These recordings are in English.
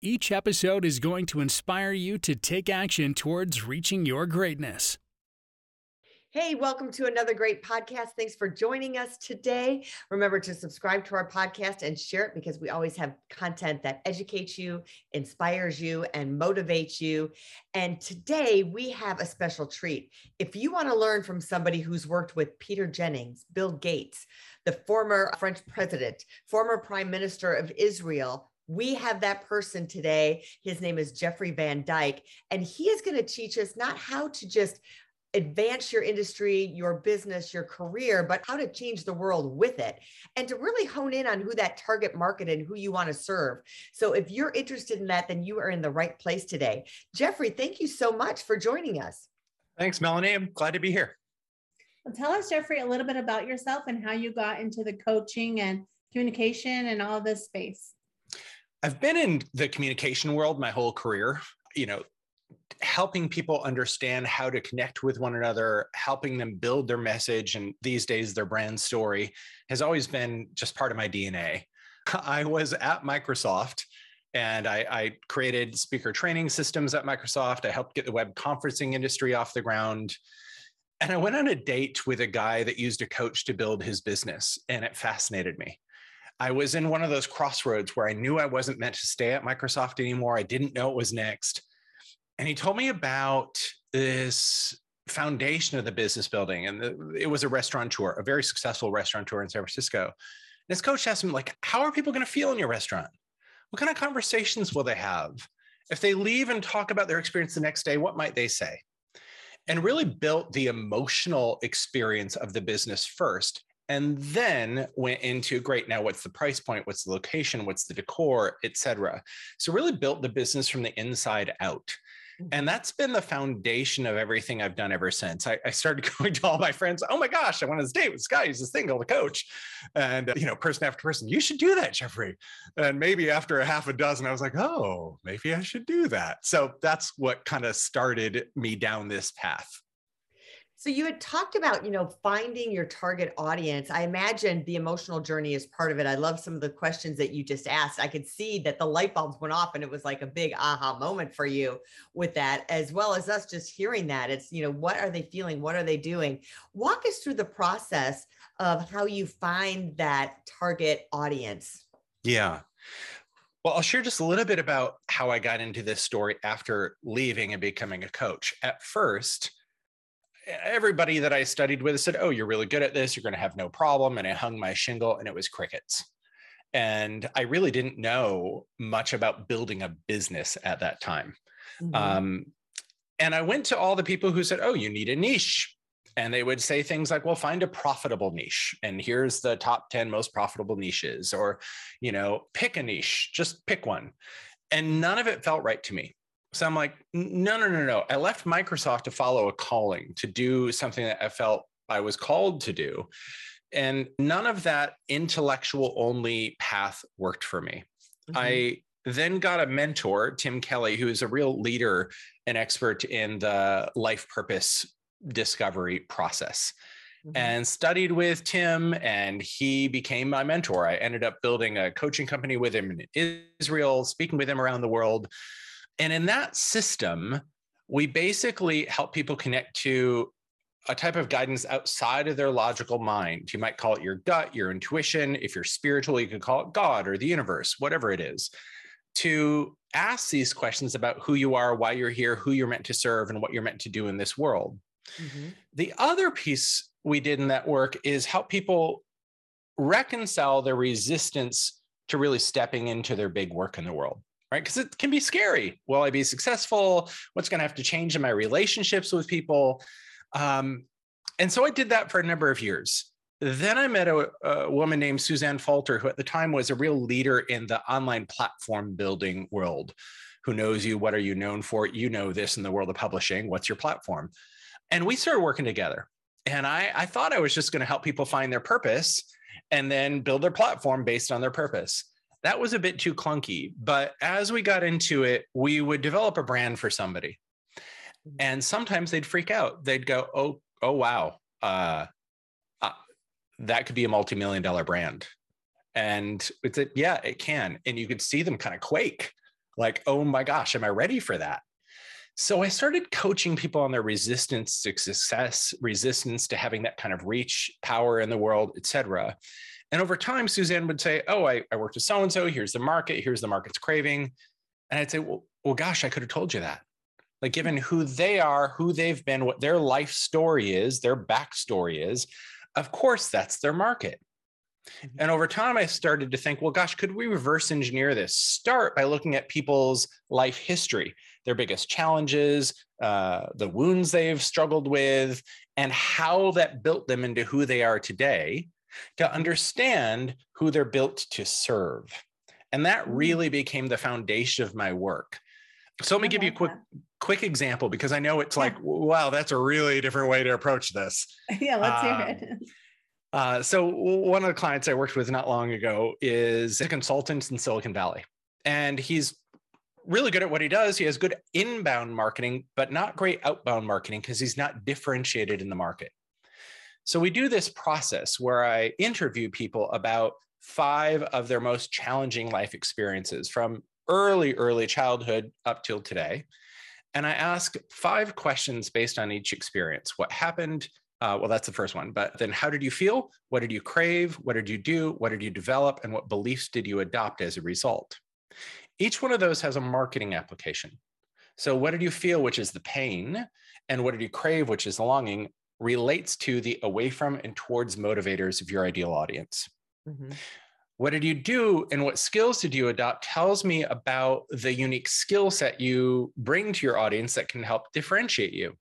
Each episode is going to inspire you to take action towards reaching your greatness. Hey, welcome to another great podcast. Thanks for joining us today. Remember to subscribe to our podcast and share it because we always have content that educates you, inspires you, and motivates you. And today we have a special treat. If you want to learn from somebody who's worked with Peter Jennings, Bill Gates, the former French president, former prime minister of Israel, we have that person today. His name is Jeffrey Van Dyk, and he is going to teach us not how to just advance your industry, your business, your career, but how to change the world with it and to really hone in on who that target market and who you want to serve. So if you're interested in that, then you are in the right place today. Jeffrey, thank you so much for joining us. Thanks, Melanie. I'm glad to be here. Well, tell us, Jeffrey, a little bit about yourself and how you got into the coaching and communication and all this space. I've been in the communication world my whole career, you know, helping people understand how to connect with one another, helping them build their message, and these days their brand story has always been just part of my DNA. I was at Microsoft and I, I, created speaker training systems at Microsoft. I helped get the web conferencing industry off the ground. And I went on a date with a guy that used a coach to build his business, and it fascinated me. I was in one of those crossroads where I knew I wasn't meant to stay at Microsoft anymore. I didn't know what was next. And he told me about this foundation of the business building. And the, it was a restaurateur, a very successful restaurateur in San Francisco. And his coach asked him, like, how are people going to feel in your restaurant? What kind of conversations will they have? If they leave and talk about their experience the next day, what might they say? And really built the emotional experience of the business first and then went into great now what's the price point what's the location what's the decor etc so really built the business from the inside out and mm-hmm. that's been the foundation of everything I've done ever since. I, I, started going to all my friends. Oh my gosh, I went on this date with this guy. He's this thing called a coach, and uh, you know, person after person, you should do that, Jeffrey. And maybe after a half a dozen, I was like, oh, maybe I should do that. So that's what kind of started me down this path. So you had talked about, you know, finding your target audience. I imagine the emotional journey is part of it. I love some of the questions that you just asked. I could see that the light bulbs went off and it was like a big aha moment for you with that, as well as us just hearing that. It's, you know, what are they feeling? What are they doing? Walk us through the process of how you find that target audience. Yeah. Well, I'll share just a little bit about how I got into this story after leaving and becoming a coach. At first, everybody that I studied with said, Oh, you're really good at this. You're going to have no problem. And I hung my shingle and it was crickets. And I really didn't know much about building a business at that time. Mm-hmm. Um, and I went to all the people who said, Oh, you need a niche. And they would say things like, well, find a profitable niche. And here's the top 10 most profitable niches. Or, you know, pick a niche, just pick one. And none of it felt right to me. So I'm like, no, no, no, no. I left Microsoft to follow a calling to do something that I felt I was called to do. And none of that intellectual only path worked for me. Mm-hmm. I then got a mentor, Tim Kelly, who is a real leader and expert in the life purpose discovery process. Mm-hmm. And studied with Tim, and he became my mentor. I ended up building a coaching company with him in Israel, speaking with him around the world and in that system, we basically help people connect to a type of guidance outside of their logical mind. You might call it your gut, your intuition. If you're spiritual, you could call it God or the universe, whatever it is, to ask these questions about who you are, why you're here, who you're meant to serve, and what you're meant to do in this world. Mm-hmm. The other piece we did in that work is help people reconcile their resistance to really stepping into their big work in the world right? Because it can be scary. Will I be successful? What's going to have to change in my relationships with people? Um, and so I did that for a number of years. Then I met a, a, woman named Suzanne Falter, who at the time was a real leader in the online platform building world. who knows you what are you known for you know this in the world of publishing what's your platform and we started working together and i i thought i was just going to help people find their purpose and then build their platform based on their purpose that was a bit too clunky but as we got into it we would develop a brand for somebody. And sometimes they'd freak out. They'd go oh oh wow. Uh, uh that could be a multi-million dollar brand. And it's a, yeah it can. And you could see them kind of quake. Like oh my gosh am i ready for that? So i started coaching people on their resistance to success resistance to having that kind of reach power in the world etc and over time suzanne would say oh i, I worked with so and so here's the market. Here's the market's craving. And i'd say well, well gosh i could have told you that. Like given who they are who they've been what their life story is their backstory is of course that's their market. Mm-hmm. And over time, I started to think, well, gosh, could we reverse engineer this? Start by looking at people's life history, their biggest challenges, uh, the wounds they've struggled with, and how that built them into who they are today to understand who they're built to serve. And that mm. really became the foundation of my work. So let me give you a quick quick example because I know it's yeah. like, wow, that's a really different way to approach this. Yeah, let's um, hear it. Uh, so one of the clients I worked with not long ago is a consultant in Silicon Valley, and he's really good at what he does. He has good inbound marketing, but not great outbound marketing because he's not differentiated in the market. So we do this process where I interview people about five of their most challenging life experiences from early, early childhood up till today. And I ask five questions based on each experience what happened, uh, well, that's the first one. But then, how did you feel? What did you crave? What did you do? What did you develop? And what beliefs did you adopt as a result? Each one of those has a marketing application. So, what did you feel, which is the pain, and what did you crave, which is the longing, relates to the away from and towards motivators of your ideal audience. Mm-hmm. What did you do and what skills did you adopt tells me about the unique skill set you bring to your audience that can help differentiate you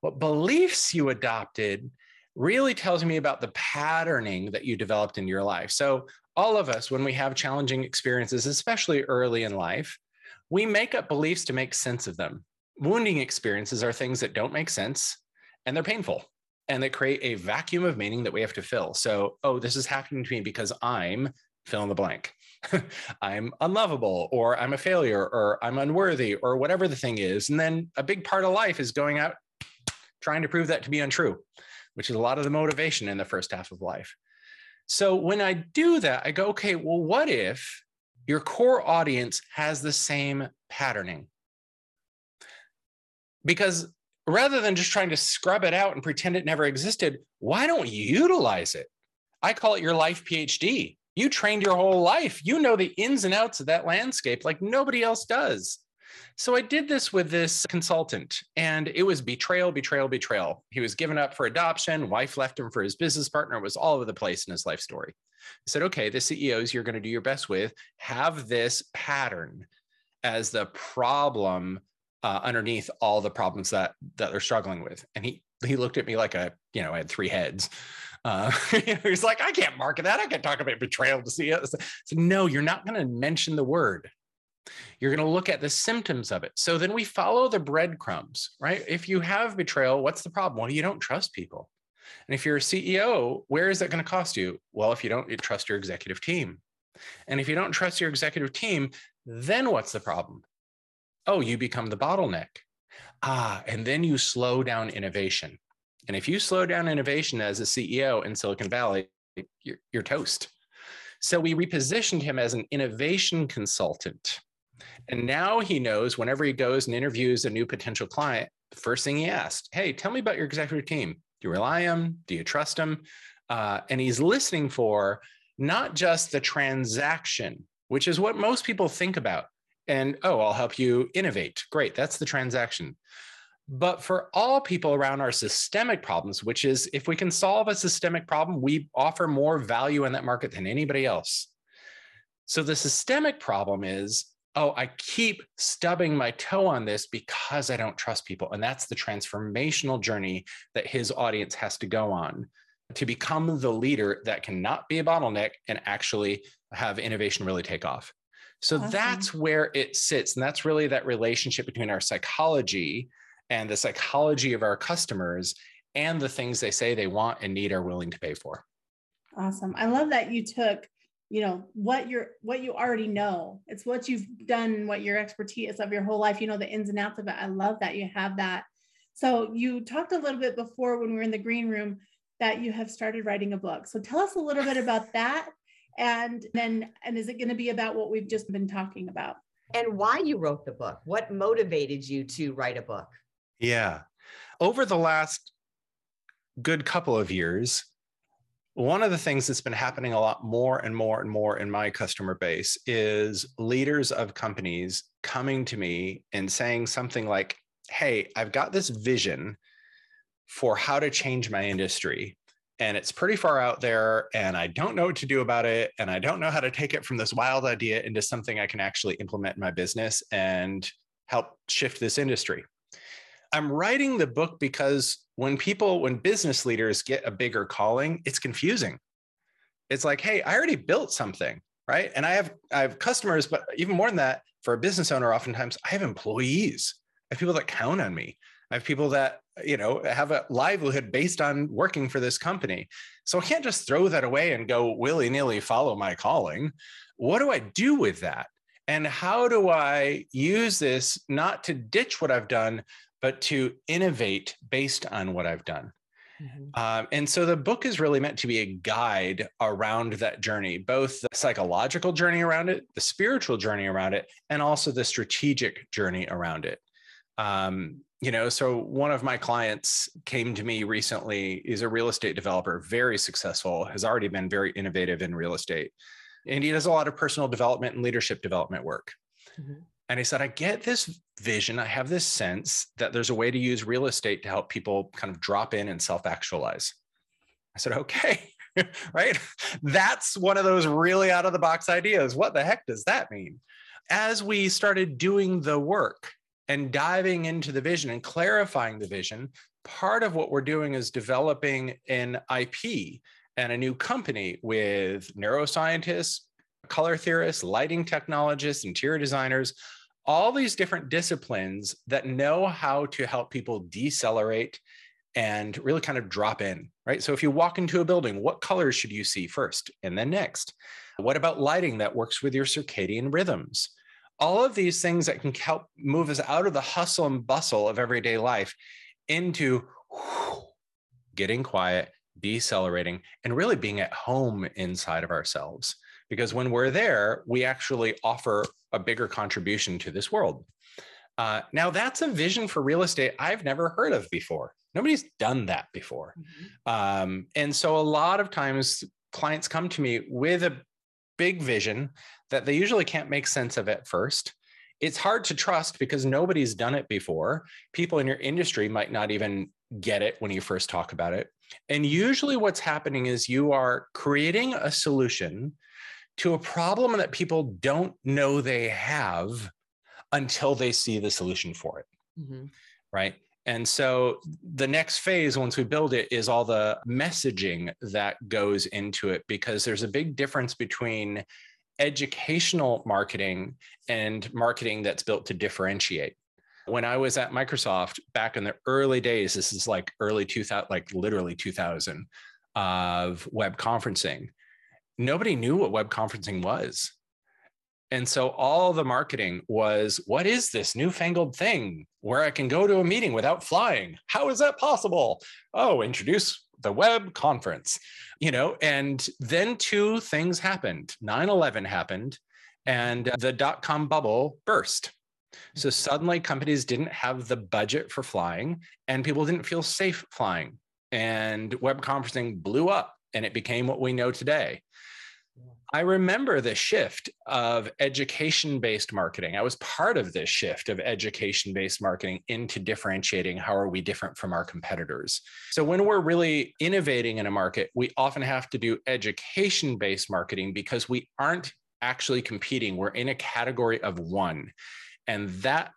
what beliefs you adopted really tells me about the patterning that you developed in your life. So, all of us, when we have challenging experiences, especially early in life, we make up beliefs to make sense of them. Wounding experiences are things that don't make sense and they're painful and they create a vacuum of meaning that we have to fill. So, oh, this is happening to me because I'm fill in the blank. I'm unlovable, or I'm a failure, or I'm unworthy, or whatever the thing is. And then a big part of life is going out trying to prove that to be untrue, which is a lot of the motivation in the first half of life. So when I do that, I go, okay, well, what if your core audience has the same patterning? Because rather than just trying to scrub it out and pretend it never existed, why don't you utilize it? I call it your life PhD. You trained your whole life. You know the ins and outs of that landscape like nobody else does. So I did this with this consultant, and it was betrayal, betrayal, betrayal. He was given up for adoption. Wife left him for his business partner. It was all over the place in his life story. I said, okay, the CEOs you're going to do your best with have this pattern as the problem uh, underneath all the problems that that they're struggling with. And he he looked at me like a you know I had three heads. Uh, he's like, I can't market that. I can't talk about betrayal to see it. So, no, you're not going to mention the word. You're going to look at the symptoms of it. So then we follow the breadcrumbs, right? If you have betrayal, what's the problem? Well, you don't trust people. And if you're a CEO, where is that going to cost you? Well, if you don't you trust your executive team. And if you don't trust your executive team, then what's the problem? Oh, you become the bottleneck. Ah, and then you slow down innovation. And if you slow down innovation as a CEO in Silicon Valley, you're, you're toast. So we repositioned him as an innovation consultant. And now he knows whenever he goes and interviews a new potential client, the first thing he asked, Hey, tell me about your executive team. Do you rely on them? Do you trust them? Uh, and he's listening for not just the transaction, which is what most people think about. And oh, I'll help you innovate. Great, that's the transaction. But for all people around our systemic problems, which is if we can solve a systemic problem, we offer more value in that market than anybody else. So the systemic problem is oh, I keep stubbing my toe on this because I don't trust people. And that's the transformational journey that his audience has to go on to become the leader that cannot be a bottleneck and actually have innovation really take off. So Awesome. that's where it sits. And that's really that relationship between our psychology and the psychology of our customers and the things they say they want and need are willing to pay for. Awesome. I love that you took, you know, what you're what you already know. It's what you've done, what your expertise of your whole life, you know, the ins and outs of it. I love that you have that. So you talked a little bit before when we were in the green room that you have started writing a book. So tell us a little bit about that. And then and is it going to be about what we've just been talking about? And why you wrote the book? What motivated you to write a book? Yeah. Over the last good couple of years, one of the things that's been happening a lot more and more and more in my customer base is leaders of companies coming to me and saying something like, Hey, I've got this vision for how to change my industry. And it's pretty far out there, and I don't know what to do about it. And I don't know how to take it from this wild idea into something I can actually implement in my business and help shift this industry. I'm writing the book because when people, when business leaders get a bigger calling, it's confusing. It's like, hey, I already built something, right? And I have I have customers, but even more than that, for a business owner, oftentimes I have employees. I have people that count on me. I have people that you know have a livelihood based on working for this company. So I can't just throw that away and go willy nilly follow my calling. What do I do with that? And how do I use this not to ditch what I've done, but to innovate based on what I've done. Mm-hmm. Um, and so the book is really meant to be a guide around that journey, both the psychological journey around it, the spiritual journey around it, and also the strategic journey around it. Um, you know, so one of my clients came to me recently, is a real estate developer, very successful, has already been very innovative in real estate. And he does a lot of personal development and leadership development work. Mm-hmm. And he said, I get this vision. I have this sense that there's a way to use real estate to help people kind of drop in and self actualize. I said, okay, right? That's one of those really out of the box ideas. What the heck does that mean? As we started doing the work and diving into the vision and clarifying the vision, part of what we're doing is developing an IP and a new company with neuroscientists, color theorists, lighting technologists, interior designers, all these different disciplines that know how to help people decelerate and really kind of drop in, right? So if you walk into a building, what colors should you see first and then next? What about lighting that works with your circadian rhythms? All of these things that can help move us out of the hustle and bustle of everyday life into getting quiet, decelerating, and really being at home inside of ourselves because when we're there, we actually offer a bigger contribution to this world. Uh, now, that's a vision for real estate I've never heard of before. Nobody's done that before. Mm-hmm. Um, and so, a lot of times, clients come to me with a big vision that they usually can't make sense of at first. It's hard to trust because nobody's done it before. People in your industry might not even get it when you first talk about it. And usually, what's happening is you are creating a solution to a problem that people don't know they have until they see the solution for it. Mm-hmm. Right. And so the next phase, once we build it, is all the messaging that goes into it because there's a big difference between educational marketing and marketing that's built to differentiate. When I was at Microsoft back in the early days, this is like early 2000, like literally 2000 of web conferencing nobody knew what web conferencing was. And so all the marketing was what is this newfangled thing where I can go to a meeting without flying? How is that possible? Oh, introduce the web conference, you know, and then two things happened 9 11 happened and the dot com bubble burst. So suddenly companies didn't have the budget for flying and people didn't feel safe flying. And web conferencing blew up and it became what we know today. I remember the shift of education based marketing. I was part of this shift of education based marketing into differentiating how are we different from our competitors. So, when we're really innovating in a market, we often have to do education based marketing because we aren't actually competing. We're in a category of one. And that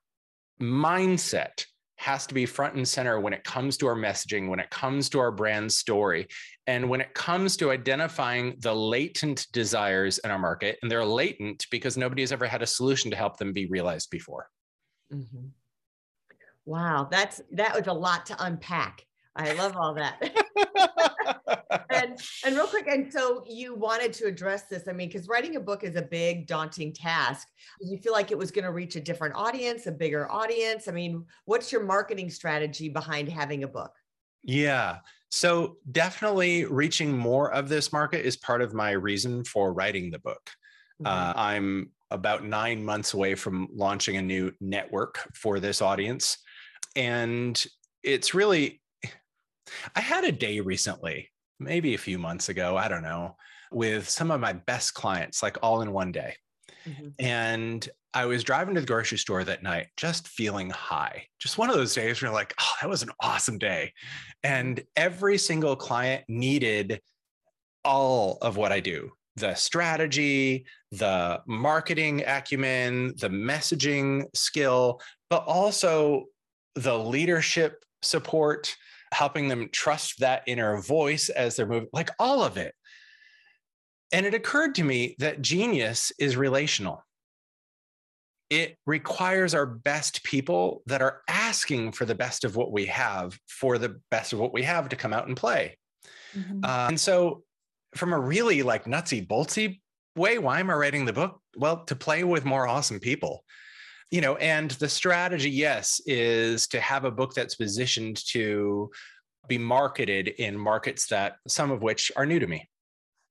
mindset has to be front and center when it comes to our messaging, when it comes to our brand story, and when it comes to identifying the latent desires in our market. And they're latent because nobody has ever had a solution to help them be realized before. Mm-hmm. Wow, that's that was a lot to unpack. I love all that. and and real quick, and so you wanted to address this. I mean, because writing a book is a big, daunting task. You feel like it was going to reach a different audience, a bigger audience. I mean, what's your marketing strategy behind having a book? Yeah. So definitely reaching more of this market is part of my reason for writing the book. Mm-hmm. Uh, I'm about nine months away from launching a new network for this audience. And it's really I had a day recently, maybe a few months ago, I don't know, with some of my best clients, like all in one day. Mm-hmm. And I was driving to the grocery store that night, just feeling high. Just one of those days where you're like, oh, that was an awesome day. And every single client needed all of what I do the strategy, the marketing acumen, the messaging skill, but also the leadership support, helping them trust that inner voice as they're moving, like all of it. And it occurred to me that genius is relational. It requires our best people that are asking for the best of what we have, for the best of what we have to come out and play. Mm-hmm. Uh, and so, from a really like nutsy boltsy way, why am I writing the book? Well, to play with more awesome people you know and the strategy yes is to have a book that's positioned to be marketed in markets that some of which are new to me.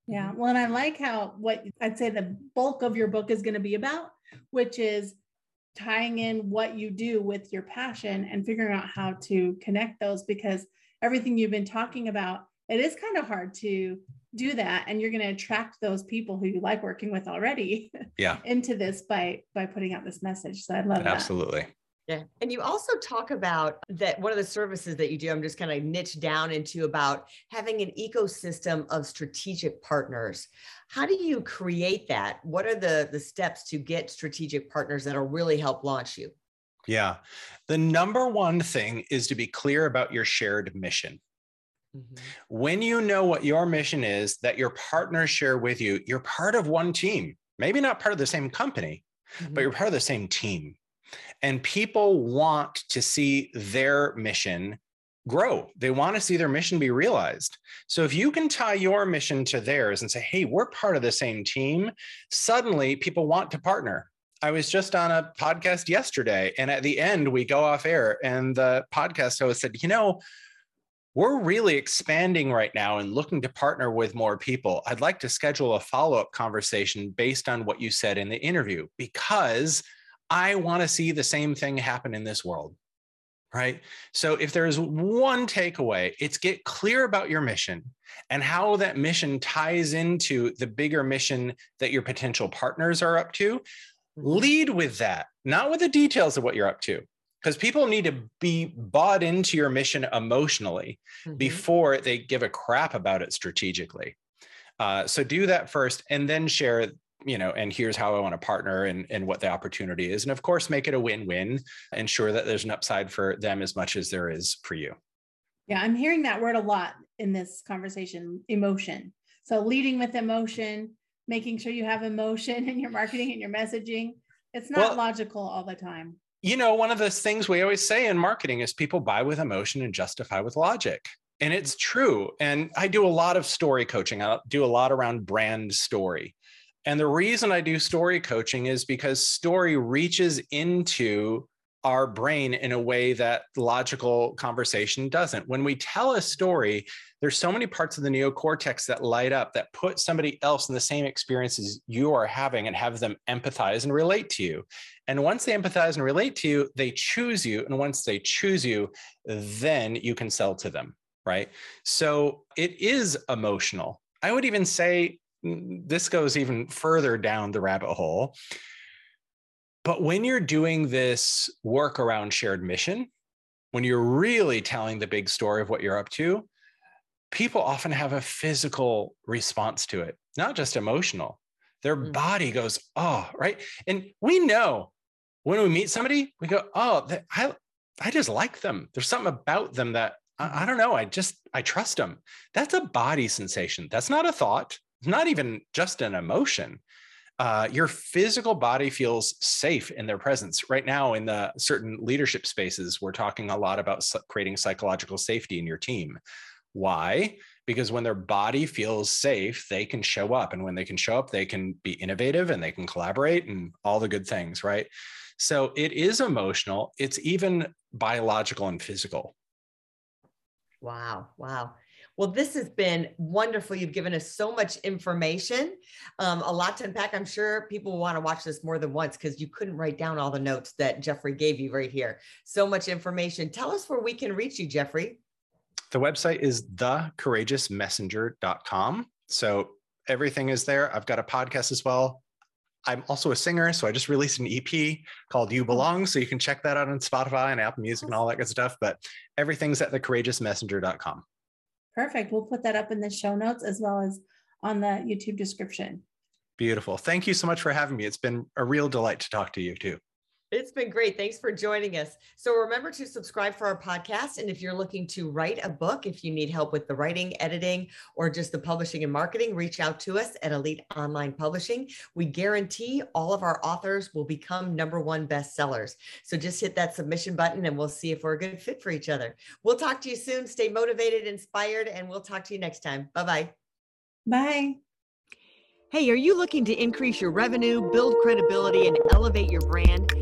Yeah. Mm-hmm. Well and i like how what i'd say the bulk of your book is going to be about which is tying in what you do with your passion and figuring out how to connect those because everything you've been talking about it is kind of hard to do that and you're going to attract those people who you like working with already yeah into this by by putting out this message so i love that. absolutely. Yeah. And you also talk about that one of the services that you do, I'm just kind of niche down into about having an ecosystem of strategic partners. How do you create that? What are the, the steps to get strategic partners that'll really help launch you? Yeah. The number one thing is to be clear about your shared mission. Mm-hmm. When you know what your mission is that your partners share with you, you're part of one team, maybe not part of the same company, mm-hmm. but you're part of the same team. And people want to see their mission grow. They want to see their mission be realized. So if you can tie your mission to theirs and say, hey, we're part of the same team, suddenly people want to partner. I was just on a podcast yesterday, and at the end, we go off air, and the podcast host said, you know, we're really expanding right now and looking to partner with more people. I'd like to schedule a follow up conversation based on what you said in the interview because I want to see the same thing happen in this world. Right. So, if there's one takeaway, it's get clear about your mission and how that mission ties into the bigger mission that your potential partners are up to. Mm-hmm. Lead with that, not with the details of what you're up to because people need to be bought into your mission emotionally mm-hmm. before they give a crap about it strategically. Uh, so do that first and then share, you know, and here's how I want to partner and, and what the opportunity is. And of course, make it a win win, ensure that there's an upside for them as much as there is for you. Yeah, I'm hearing that word a lot in this conversation emotion. So leading with emotion, making sure you have emotion in your marketing and your messaging. It's not well, logical all the time you know, one of those things we always say in marketing is people buy with emotion and justify with logic. And mm-hmm. it's true. And I do a lot of story coaching. I do a lot around brand story. And the reason I do story coaching is because story reaches into our brain in a way that logical conversation doesn't. When we tell a story, there's so many parts of the neocortex that light up that put somebody else in the same experiences you are having and have them empathize and relate to you. And once they empathize and relate to you, they choose you. And once they choose you, then you can sell to them, right? So it is emotional. I would even say mm, this goes even further down the rabbit hole but when you're doing this work around shared mission, when you're really telling the big story of what you're up to, people often have a physical response to it, not just emotional. Their mm. body goes, oh, right. And we know when we meet somebody, we go, oh, I, I just like them. There's something about them that I, I Mm-hmm. don't know. I just I trust them. That's a body sensation. That's not a thought. It's not even just an emotion. Uh, your physical body feels safe in their presence. Right now, in the certain leadership spaces, we're talking a lot about creating psychological safety in your team. Why? Because when their body feels safe, they can show up. And when they can show up, they can be innovative and they can collaborate and all the good things, right? So it is emotional, it's even biological and physical. Wow. Wow. Well, this has been wonderful. You've given us so much information, um, a lot to unpack. I'm sure people want to watch this more than once because you couldn't write down all the notes that Jeffrey gave you right here. So much information. Tell us where we can reach you, Jeffrey. The website is thecourageousmessenger.com. So everything is there. I've got a podcast as well. I'm also a singer, so I just released an EP called You Belong. So you can check that out on Spotify and Apple Music and all that good stuff. But everything's at thecourageousmessenger.com. Perfect. We'll put that up in the show notes as well as on the YouTube description. Beautiful. Thank you so much for having me. It's been a real delight to talk to you too. It's been great. Thanks for joining us. So remember to subscribe for our podcast. And if you're looking to write a book, if you need help with the writing, editing, or just the publishing and marketing, reach out to us at Elite Online Publishing. We guarantee all of our authors will become number one bestsellers. So just hit that submission button and we'll see if we're a good fit for each other. We'll talk to you soon. Stay motivated, inspired, and we'll talk to you next time. Bye bye. Bye. Hey, are you looking to increase your revenue, build credibility, and elevate your brand?